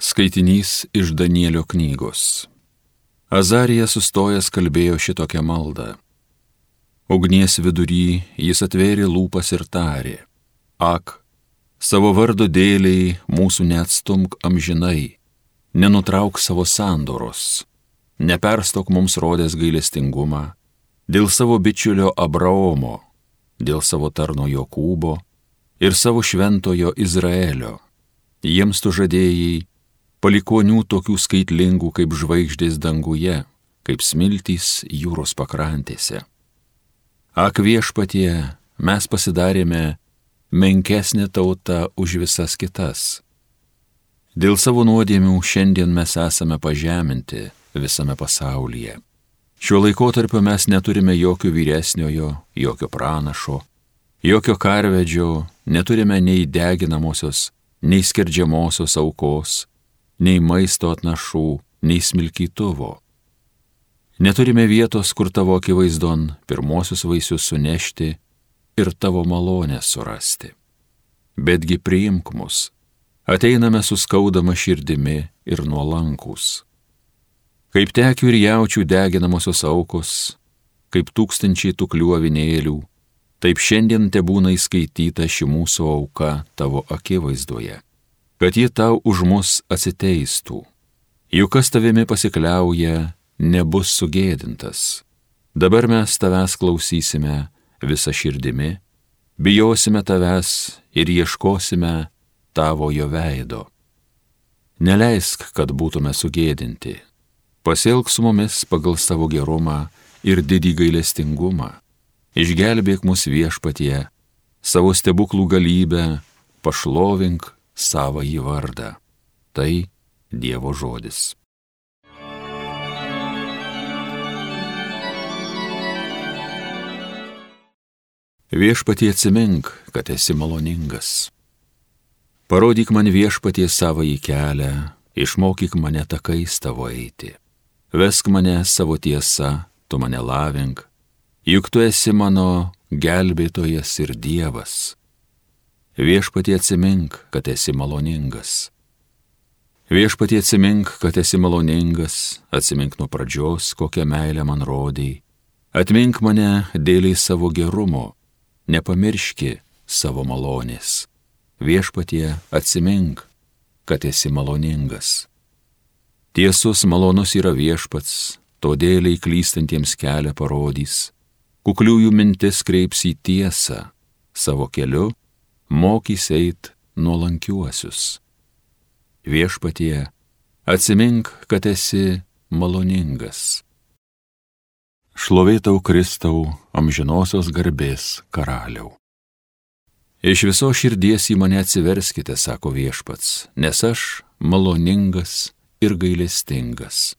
Skaitinys iš Danielio knygos. Azarija sustojęs kalbėjo šitokią maldą. Ugnies vidury jis atvėrė lūpas ir tarė. Ak, savo vardo dėliai mūsų neatstumk amžinai, nenutrauk savo sandoros, neperstok mums rodęs gailestingumą, dėl savo bičiulio Abraomo, dėl savo tarno Jokūbo ir savo šventojo Izraelio. Jiems tu žadėjai palikonių tokių skaitlingų kaip žvaigždės danguje, kaip smiltys jūros pakrantėse. Ak viešpatie, mes pasidarėme menkesnė tauta už visas kitas. Dėl savo nuodėmių šiandien mes esame pažeminti visame pasaulyje. Šiuo laikotarpiu mes neturime jokio vyresniojo, jokio pranašo, jokio karvedžio, neturime nei deginamosios, nei skerdžiamosios aukos, nei maisto atnašų, nei smilkytuvo. Neturime vietos, kur tavo akivaizdon pirmosius vaisius sunešti ir tavo malonę surasti. Betgi priimk mus, ateiname su skaudama širdimi ir nuolankus. Kaip tekių ir jaučių deginamosios aukos, kaip tūkstančiai tų kliuovinėlių, taip šiandien te būna įskaityta ši mūsų auka tavo akivaizdoje kad ji tau už mus atsiteistų. Juk kas tavimi pasikliauja, nebus sugėdintas. Dabar mes tavęs klausysime visą širdimi, bijosime tavęs ir ieškosime tavojo veido. Neleisk, kad būtume sugėdinti. Pasilg su mumis pagal savo gerumą ir didį gailestingumą. Išgelbėk mus viešpatie, savo stebuklų galybę, pašlovink savo į vardą. Tai Dievo žodis. Viešpatie atsimink, kad esi maloningas. Parodyk man viešpatie savo į kelią, išmokyk mane takais tavo eiti. Vesk mane savo tiesa, tu mane lavink, juk tu esi mano gelbėtojas ir Dievas Viešpatie atsimink, kad esi maloningas. Viešpatie atsimink, kad esi maloningas, atsimink nuo pradžios, kokią meilę man rodėjai. Atmink mane dėliai savo gerumo, nepamirški savo malonės. Viešpatie atsimink, kad esi maloningas. Tiesus malonus yra viešpats, todėliai klystantiems kelią parodys. Kukliųjų mintis kreips į tiesą, savo keliu mokys eit nuolankiuosius. Viešpatie, atsimink, kad esi maloningas. Šlovėtau Kristau, amžinosios garbės karaliau. Iš viso širdies į mane atsiverskite, sako viešpats, nes aš maloningas ir gailestingas.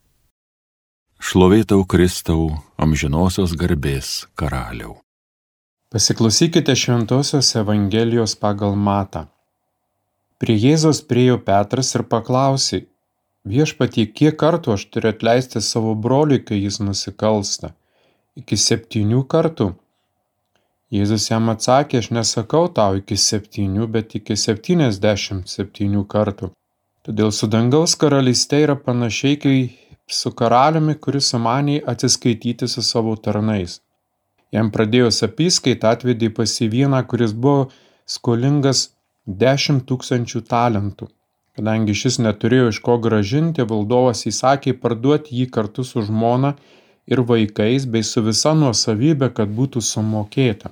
Šlovėtau Kristau, amžinosios garbės karaliau. Pasiklausykite Šventojios Evangelijos pagal Matą. Prie Jėzos priejo Petras ir paklausė, viešpatie, kiek kartų aš turiu atleisti savo broliui, kai jis nusikalsta? Iki septynių kartų? Jėzus jam atsakė, aš nesakau tau iki septynių, bet iki septyniasdešimt septynių kartų. Todėl su dangaus karalystė yra panašiai kaip su karaliumi, kuris sumanė atsiskaityti su savo tarnais. Jam pradėjus apyskaitą atvedė pas į vieną, kuris buvo skolingas 10 tūkstančių talentų. Kadangi šis neturėjo iš ko gražinti, valdovas įsakė parduoti jį kartu su žmona ir vaikais bei su visa nuosavybė, kad būtų sumokėta.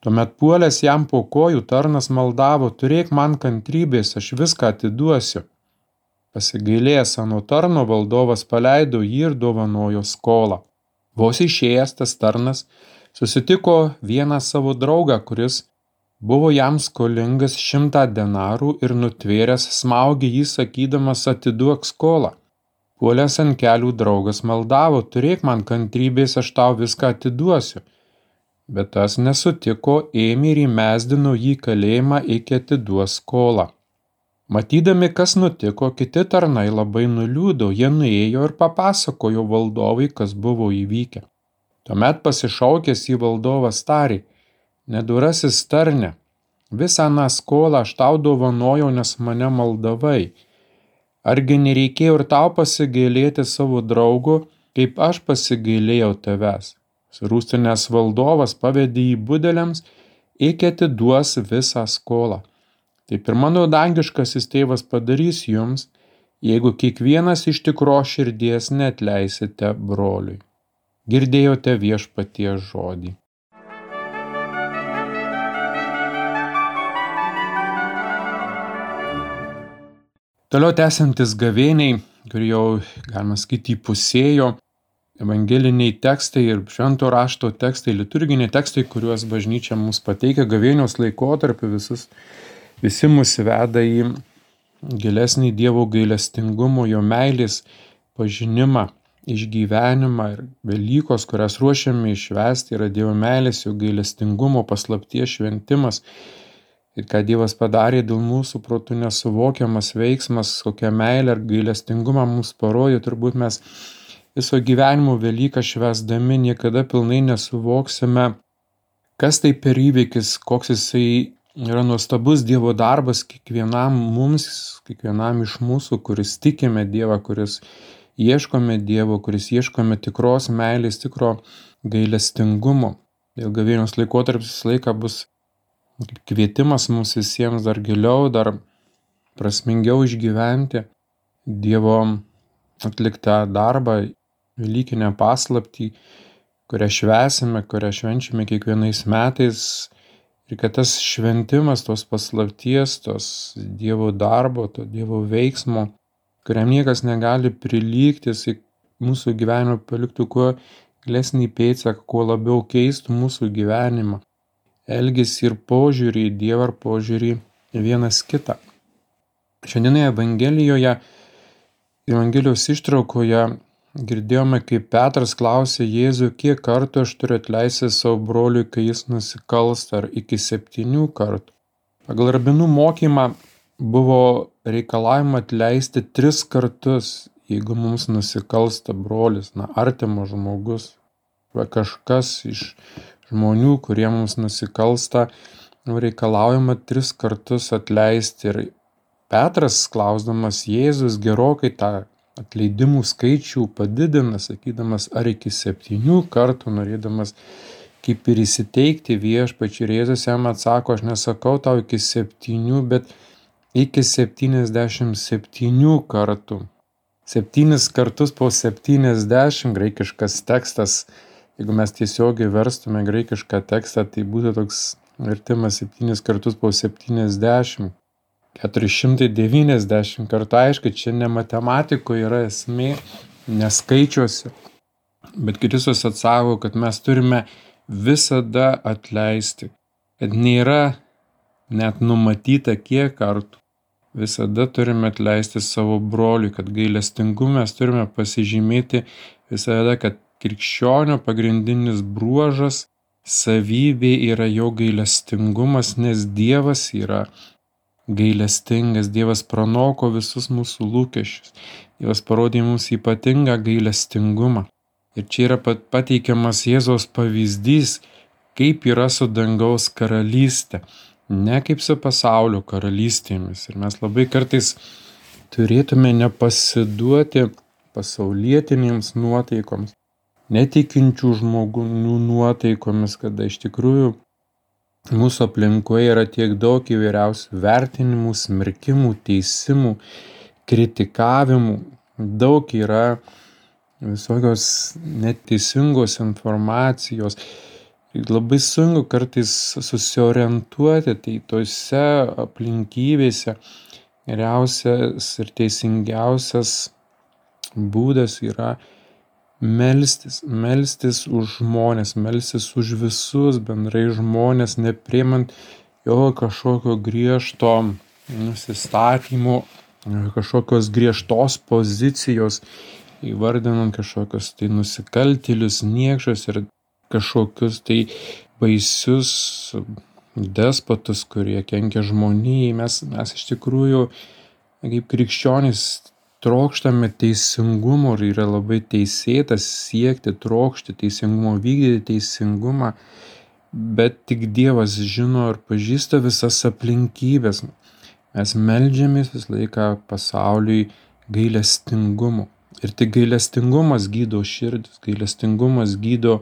Tuomet puolęs jam po kojų tarnas maldavo, turėk man kantrybės, aš viską atiduosiu. Pasigailėjęs ant tarno valdovas paleido jį ir dovanojo skolą. Vos išėjęs tas tarnas susitiko vieną savo draugą, kuris buvo jam skolingas šimtą denarų ir nutvėręs smaugė jį sakydamas atiduok skolą. Puolęs ant kelių draugas maldavo, turėk man kantrybės, aš tau viską atiduosiu. Bet tas nesutiko, ėmė ir įmesdino jį kalėjimą iki atiduos skolą. Matydami, kas nutiko, kiti tarnai labai nuliūdo, jie nuėjo ir papasakojo valdovui, kas buvo įvykę. Tuomet pasišaukęs į valdovą starį, nedurasis tarne, visą tą skolą aš tau dovanojau, nes mane maldavai. Argi nereikėjo ir tau pasigailėti savo draugo, kaip aš pasigailėjau tavęs. Surūstinės valdovas pavedė į budeliams, iki atiduos visą skolą. Taip ir mano dangiškasis tėvas padarys jums, jeigu kiekvienas iš tikro širdies net leisite broliui. Girdėjote viešpatie žodį. Toliau tęsiantis gavėniai, kur jau galima skaityti pusėjo, evangeliniai tekstai ir švento rašto tekstai, liturginiai tekstai, kuriuos bažnyčia mums pateikia gavėnios laikotarpiu, visus, visi mus veda į gilesnį Dievo gailestingumo, jo meilės pažinimą, išgyvenimą ir Velykos, kurias ruošiame išvesti, yra Dievo meilės, jo gailestingumo, paslapties šventimas. Ir ką Dievas padarė dėl mūsų protų nesuvokiamas veiksmas, kokią meilę ir gailestingumą mums parodė, turbūt mes viso gyvenimo Velyką švesdami niekada pilnai nesuvoksime, kas tai per įvykis, koks jisai yra nuostabus Dievo darbas kiekvienam mums, kiekvienam iš mūsų, kuris tikime Dievą, kuris ieškome Dievo, kuris ieškome tikros meilės, tikro gailestingumo. Dėl gavėnios laikotarpis visą laiką bus kvietimas mums visiems dar giliau, dar prasmingiau išgyventi Dievo atliktą darbą, Velykinę paslaptį, kurią švesime, kurią švenčiame kiekvienais metais ir kad tas šventimas tos paslapties, tos Dievo darbo, to Dievo veiksmo, kuriam niekas negali prilygti, jisai mūsų gyvenimą paliktų kuo gilesnį pėdsaką, kuo labiau keistų mūsų gyvenimą elgesį ir požiūrį į Dievą ar požiūrį vienas kitą. Šiandieną Evangelijoje, Evangelijos ištraukoje girdėjome, kaip Petras klausė Jėzų, kiek kartų aš turiu atleisti savo broliui, kai jis nusikalsta, ar iki septynių kartų. Pagal rabinų mokymą buvo reikalavima atleisti tris kartus, jeigu mums nusikalsta brolis, na, artimas žmogus, arba kažkas iš žmonių, kurie mums nusikalsta, reikalaujama tris kartus atleisti. Ir Petras, klausdamas Jėzus, gerokai tą atleidimų skaičių padidina, sakydamas ar iki septynių kartų, norėdamas kaip ir įsiteikti viešpačiu. Ir Jėzus jam atsako, aš nesakau tau iki septynių, bet iki septyniasdešimt septynių kartų. Septynis kartus po septyniasdešimt graikiškas tekstas Jeigu mes tiesiogiai verstume graikišką tekstą, tai būtų toks vertimas 7 kartus po 70, 490 kartų. Aišku, čia ne matematikoje yra esmė, neskaičiuosi. Bet Kristus atsako, kad mes turime visada atleisti, kad nėra net numatyta kiek kartų. Visada turime atleisti savo broliui, kad gailestingume mes turime pasižymėti visada, kad krikščionio pagrindinis bruožas, savybė yra jo gailestingumas, nes Dievas yra gailestingas, Dievas pranoko visus mūsų lūkesčius, Dievas parodė mums ypatingą gailestingumą. Ir čia yra pateikiamas Jėzos pavyzdys, kaip yra su dangaus karalystė, ne kaip su pasaulio karalystėmis. Ir mes labai kartais turėtume nepasiduoti pasaulietinėms nuotaikoms, netikinčių žmonių nuotaikomis, kada iš tikrųjų mūsų aplinkoje yra tiek daug įvairiausių vertinimų, smerkimų, teisimų, kritikavimų, daug yra visokios neteisingos informacijos. Labai sunku kartais susiorientuoti, tai tose aplinkybėse geriausias ir teisingiausias būdas yra melstis, melstis už žmonės, melstis už visus bendrai žmonės, nepriemant jo kažkokio griežto nusistatymo, kažkokios griežtos pozicijos, įvardinant kažkokius tai nusikaltėlius, niekšus ir kažkokius tai baisius despotus, kurie kenkia žmonijai. Mes, mes iš tikrųjų, kaip krikščionys, trokštame teisingumo ir yra labai teisėtas siekti, trokšti teisingumo, vykdyti teisingumą, bet tik Dievas žino ir pažįsta visas aplinkybės. Mes melžiamės visą laiką pasauliui gailestingumu. Ir tik gailestingumas gydo širdis, gailestingumas gydo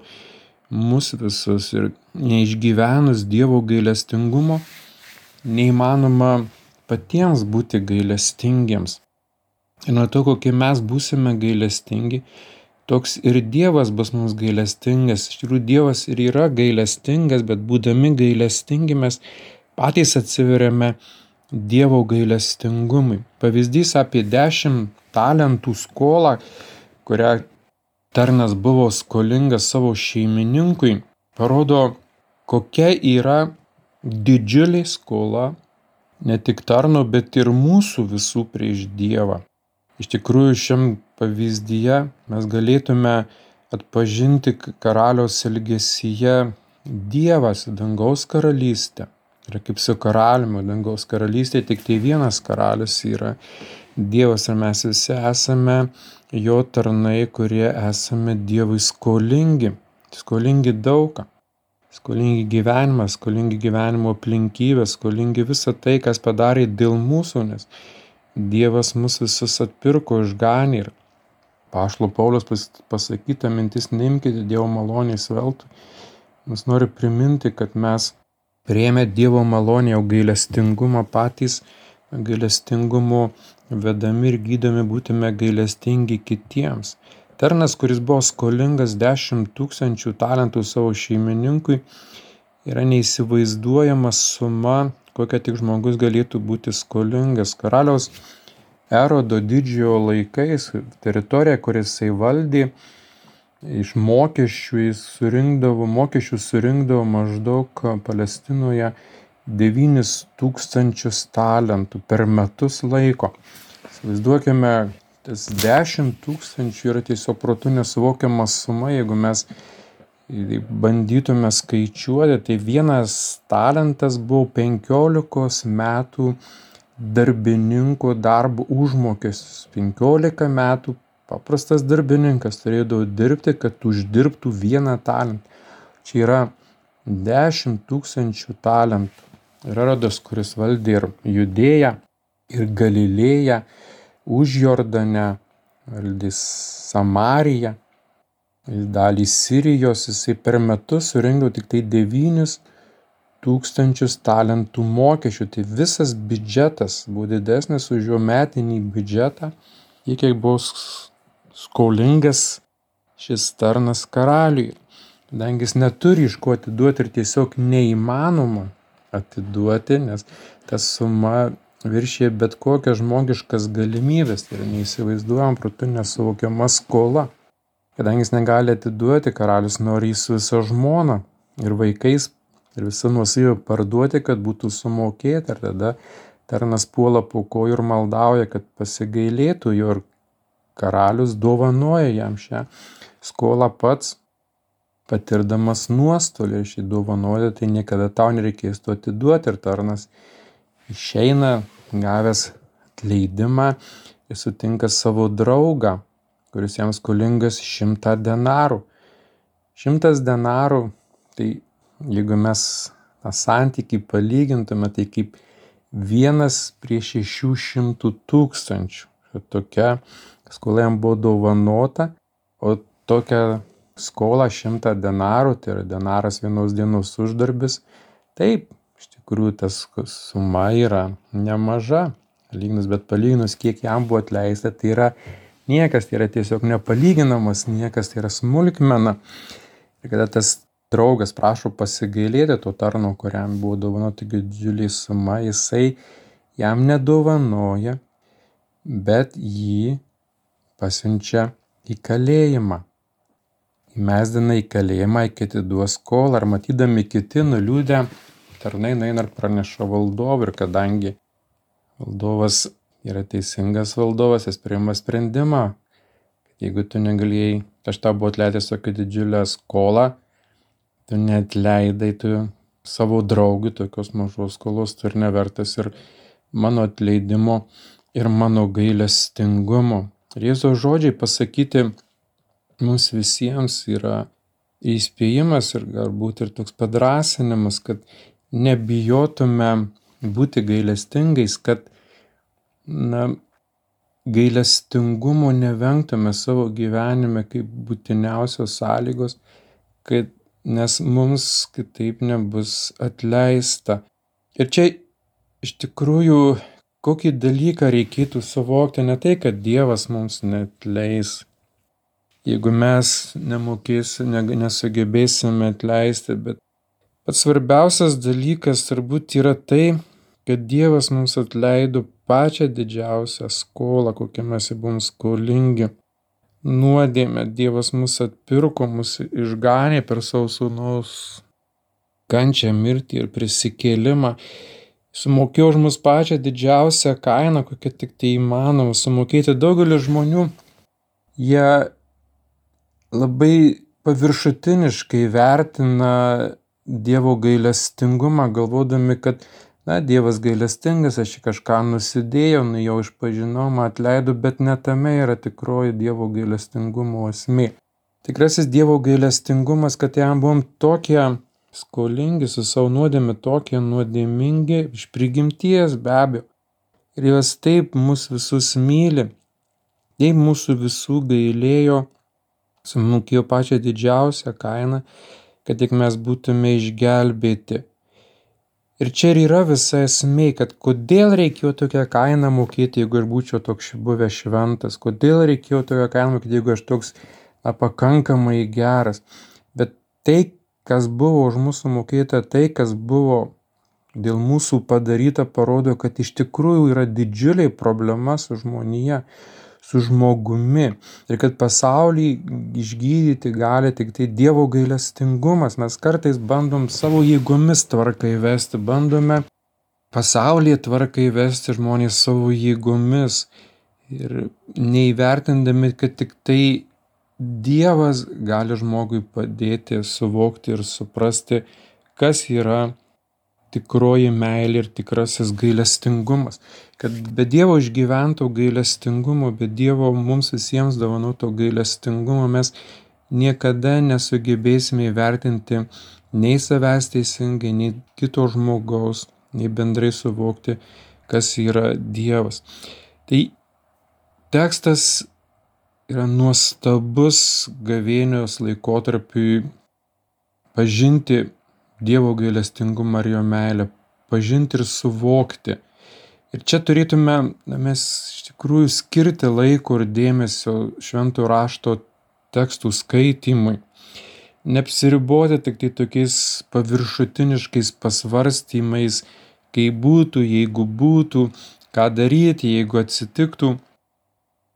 mus visus. Ir neišgyvenus Dievo gailestingumo, neįmanoma patiems būti gailestingiems. Ir nuo to, kokie mes būsime gailestingi, toks ir Dievas bus mums gailestingas. Iš tikrųjų, Dievas ir yra gailestingas, bet būdami gailestingi mes patys atsiveriame Dievo gailestingumui. Pavyzdys apie dešimt talentų skolą, kurią tarnas buvo skolingas savo šeimininkui, parodo, kokia yra didžiulė skola ne tik tarno, bet ir mūsų visų prieš Dievą. Iš tikrųjų, šiam pavyzdyje mes galėtume atpažinti karaliaus elgesyje Dievas, dangaus karalystė. Ir kaip su karaliumi, dangaus karalystė tik tai vienas karalius yra Dievas ir mes visi esame jo tarnai, kurie esame Dievui skolingi, skolingi daugą skolingi gyvenimą, skolingi gyvenimo aplinkybės, skolingi visą tai, kas padarė dėl mūsų, nes Dievas mus visus atpirko išganį ir Pašlo Paulius pasakyta mintis, neimkite Dievo malonės veltui. Mus nori priminti, kad mes prieėmę Dievo malonę jau gailestingumą patys, gailestingumu vedami ir gydomi būtume gailestingi kitiems. Tarnas, kuris buvo skolingas 10 tūkstančių talentų savo šeimininkui, yra neįsivaizduojama suma, kokia tik žmogus galėtų būti skolingas. Karaliaus Erodo didžiojo laikais teritorija, kuris jisai valdė, iš mokesčių jis surinkdavo, mokesčių surinkdavo maždaug Palestinoje 9 tūkstančius talentų per metus laiko. Įsivaizduokime, tas 10 tūkstančių yra tiesiog protų nesuvokiama suma, jeigu mes bandytume skaičiuoti, tai vienas talentas buvo 15 metų darbininko darbo užmokestis. 15 metų paprastas darbininkas turėdavo dirbti, kad uždirbtų vieną talentą. Čia yra 10 tūkstančių talentų. Ir Erodas, kuris valdė ir judėją, ir Galilėją, Užjordane, valdys Samariją, dalį Sirijos, jisai per metus surinkdavo tik tai 9 tūkstančius talentų mokesčių. Tai visas biudžetas buvo didesnis už jo metinį biudžetą, kiek buvo skolingas šis tarnas karaliui. Kadangi jis neturi iš ko atiduoti ir tiesiog neįmanoma atiduoti, nes ta suma viršija bet kokias žmogiškas galimybes, tai yra neįsivaizduojam protu nesuvokiama skola. Kadangi jis negali atiduoti, karalius nori jį su visa žmona ir vaikais ir visą nuosavybę parduoti, kad būtų sumokėta. Ir tada tarnas puola po kojų ir maldauja, kad pasigailėtų jo ir karalius dovanoja jam šią skolą pats, patirdamas nuostolį šį dovanoja, tai niekada tau nereikės to atiduoti ir tarnas išeina gavęs atleidimą ir sutinka savo draugą, kuris jam skolingas šimtą denarų. Šimtas denarų, tai jeigu mes tą santykį palygintume, tai kaip vienas prie šešių šimtų tūkstančių. Tokia skola jam buvo dovanota, o tokia skola šimtą denarų, tai yra denaras vienos dienos uždarbis, taip, iš tikrųjų tas suma yra nemaža, lyginus, bet palyginus, kiek jam buvo atleista, tai yra niekas, tai yra tiesiog nepalyginamas niekas, tai yra smulkmena. Ir kada tas draugas prašo pasigailėti to tarno, kuriam buvo dovanota didžiulį suma, jisai jam nedovanoja, bet jį pasiunčia į kalėjimą. Įmesdina į kalėjimą, kiti duos skolą, ar matydami kiti nuliūdę tarnai nueina ir praneša valdovui ir kadangi valdovas yra teisingas valdovas, jis priima sprendimą, jeigu tu negalėjai, aš tau buvau atleidęs tokią didžiulę skolą, tu netleidai tu savo draugui tokios mažos skolos, tu ir nevertas ir mano atleidimo ir mano gailestingumo. Ir Jėzaus žodžiai pasakyti mums visiems yra įspėjimas ir galbūt ir toks padrasinimas, kad nebijotume būti gailestingais, kad na, gailestingumo nevengtume savo gyvenime kaip būtiniausios sąlygos, kad nes mums kitaip nebus atleista. Ir čia iš tikrųjų kokį dalyką reikėtų suvokti, ne tai, kad Dievas mums net leis, jeigu mes nemokėsime, nesugebėsime atleisti, bet pats svarbiausias dalykas turbūt yra tai, kad Dievas mums atleido pačią didžiausią skolą, kokią mes buvom skolingi. Nuodėmė Dievas mus atpirko, mus išganė per savo sūnaus kančią, mirtį ir prisikėlimą. Sumokėjo už mus pačią didžiausią kainą, kokią tik tai įmanoma sumokėti. Daugelis žmonių, jie labai paviršutiniškai vertina Dievo gailestingumą, galvodami, kad na, Dievas gailestingas, aš kažką nusidėjau, nu jau išpažinau, man atleido, bet ne tame yra tikroji Dievo gailestingumo esmė. Tikrasis Dievo gailestingumas, kad jam buvom tokie skolingi su savo nuodėmi, tokie nuodėmingi iš prigimties be abejo. Ir jos taip mus visus myli, taip mūsų visų gailėjo, sumokėjo pačią didžiausią kainą, kad tik mes būtume išgelbėti. Ir čia ir yra visa esmė, kad kodėl reikėjo tokią kainą mokėti, jeigu aš būčiau toks buvęs šventas, kodėl reikėjo tokią kainą mokėti, jeigu aš toks a, pakankamai geras. Bet tai, kas buvo už mūsų mokėta, tai, kas buvo dėl mūsų padaryta, parodo, kad iš tikrųjų yra didžiuliai problema su žmonija su žmogumi ir kad pasaulį išgydyti gali tik tai Dievo gailestingumas. Mes kartais bandom savo jėgomis tvarką įvesti, bandome pasaulyje tvarką įvesti žmonės savo jėgomis ir neįvertindami, kad tik tai Dievas gali žmogui padėti suvokti ir suprasti, kas yra tikroji meilė ir tikrasis gailestingumas. Kad be Dievo išgyvento gailestingumo, be Dievo mums visiems dovanoto gailestingumo mes niekada nesugebėsime įvertinti nei savęs teisingai, nei kito žmogaus, nei bendrai suvokti, kas yra Dievas. Tai tekstas yra nuostabus gavėnios laikotarpiui pažinti Dievo gailestingumą ir jo meilę, pažinti ir suvokti. Ir čia turėtume mes iš tikrųjų skirti laiko ir dėmesio šventų rašto tekstų skaitimui. Neapsiriboti tik tai tokiais paviršutiniškais pasvarstymais, kaip būtų, jeigu būtų, ką daryti, jeigu atsitiktų,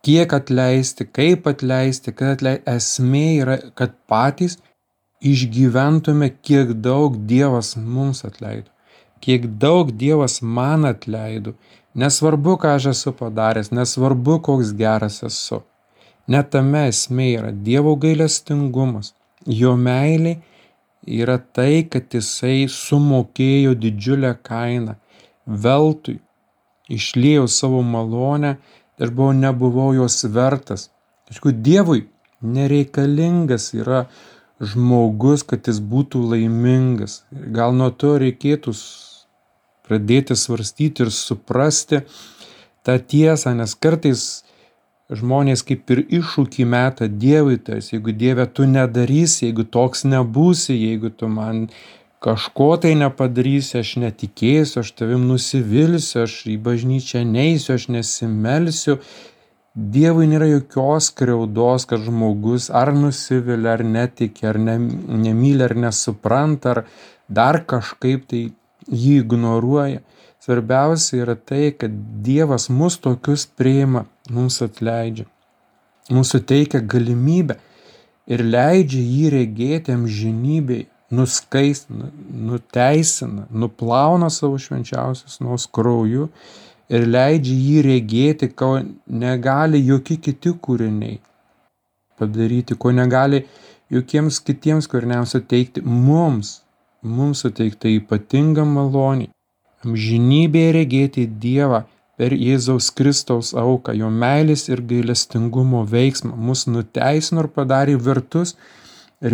kiek atleisti, kaip atleisti, kad atleisti. Esmė yra, kad patys išgyventume, kiek daug Dievas mums atleido, kiek daug Dievas man atleido. Nesvarbu, ką aš esu padaręs, nesvarbu, koks geras esu. Net tame esmė yra Dievo gailestingumas. Jo meilė yra tai, kad jisai sumokėjo didžiulę kainą. Veltui išlėjau savo malonę, aš buvau, nebuvau jos vertas. Aišku, Dievui nereikalingas yra žmogus, kad jis būtų laimingas. Gal nuo to reikėtų pradėti svarstyti ir suprasti tą tiesą, nes kartais žmonės kaip ir iššūkį meta Dievui, tas jeigu Dieve tu nedarysi, jeigu toks nebūsi, jeigu tu man kažko tai nepadarysi, aš netikėsiu, aš tavim nusivilsiu, aš į bažnyčią neįsiu, aš nesimelsiu, Dievui nėra jokios kreudos, kad žmogus ar nusivilia, ar netiki, ar ne, nemyli, ar nesupranta, ar dar kažkaip tai jį ignoruoja. Svarbiausia yra tai, kad Dievas mus tokius priima, mums atleidžia, mums suteikia galimybę ir leidžia jį regėti amžinybėje, nuskaistina, nuteisina, nuplauna savo švenčiausius nuos krauju ir leidžia jį regėti, ko negali jokie kiti kūriniai padaryti, ko negali jokiems kitiems kūriniams suteikti mums, mums suteikta ypatinga malonė, amžinybėje regėti Dievą per Jėzaus Kristaus auką, jo meilės ir gailestingumo veiksmą, mus nuteisino ir padarė vertus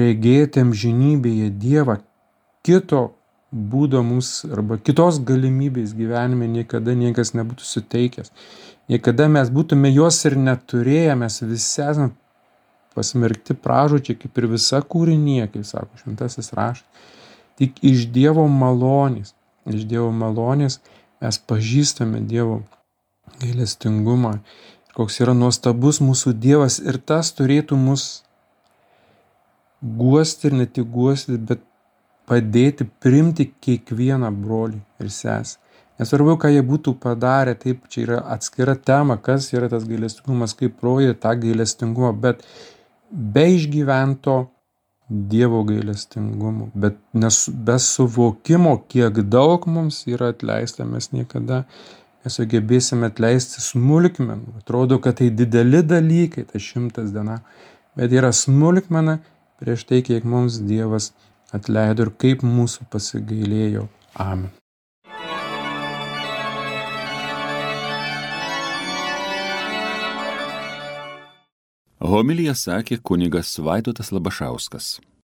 regėti amžinybėje Dievą kito būdo mums arba kitos galimybės gyvenime niekada niekas nebūtų suteikęs. Jei kada mes būtume jos ir neturėję, mes visi esame pasmerkti pražučiai, kaip ir visa kūrinė, kaip sako šventasis raštas. Tik iš Dievo malonės, iš Dievo malonės mes pažįstame Dievo gailestingumą, koks yra nuostabus mūsų Dievas ir tas turėtų mus guosti ir ne tik guosti, bet padėti primti kiekvieną brolį ir sesę. Nesvarbu, ką jie būtų padarę, taip, čia yra atskira tema, kas yra tas gailestingumas, kaip rodė tą gailestingumą, bet be išgyvento Dievo gailestingumo, bet nes, be suvokimo, kiek daug mums yra atleista, mes niekada nesugebėsime atleisti smulkmenų. Atrodo, kad tai dideli dalykai, tai šimtas diena, bet yra smulkmena prieš tai, kiek mums Dievas atleido ir kaip mūsų pasigailėjo. Amen. Homilija sakė kunigas Vaidotas Labašauskas.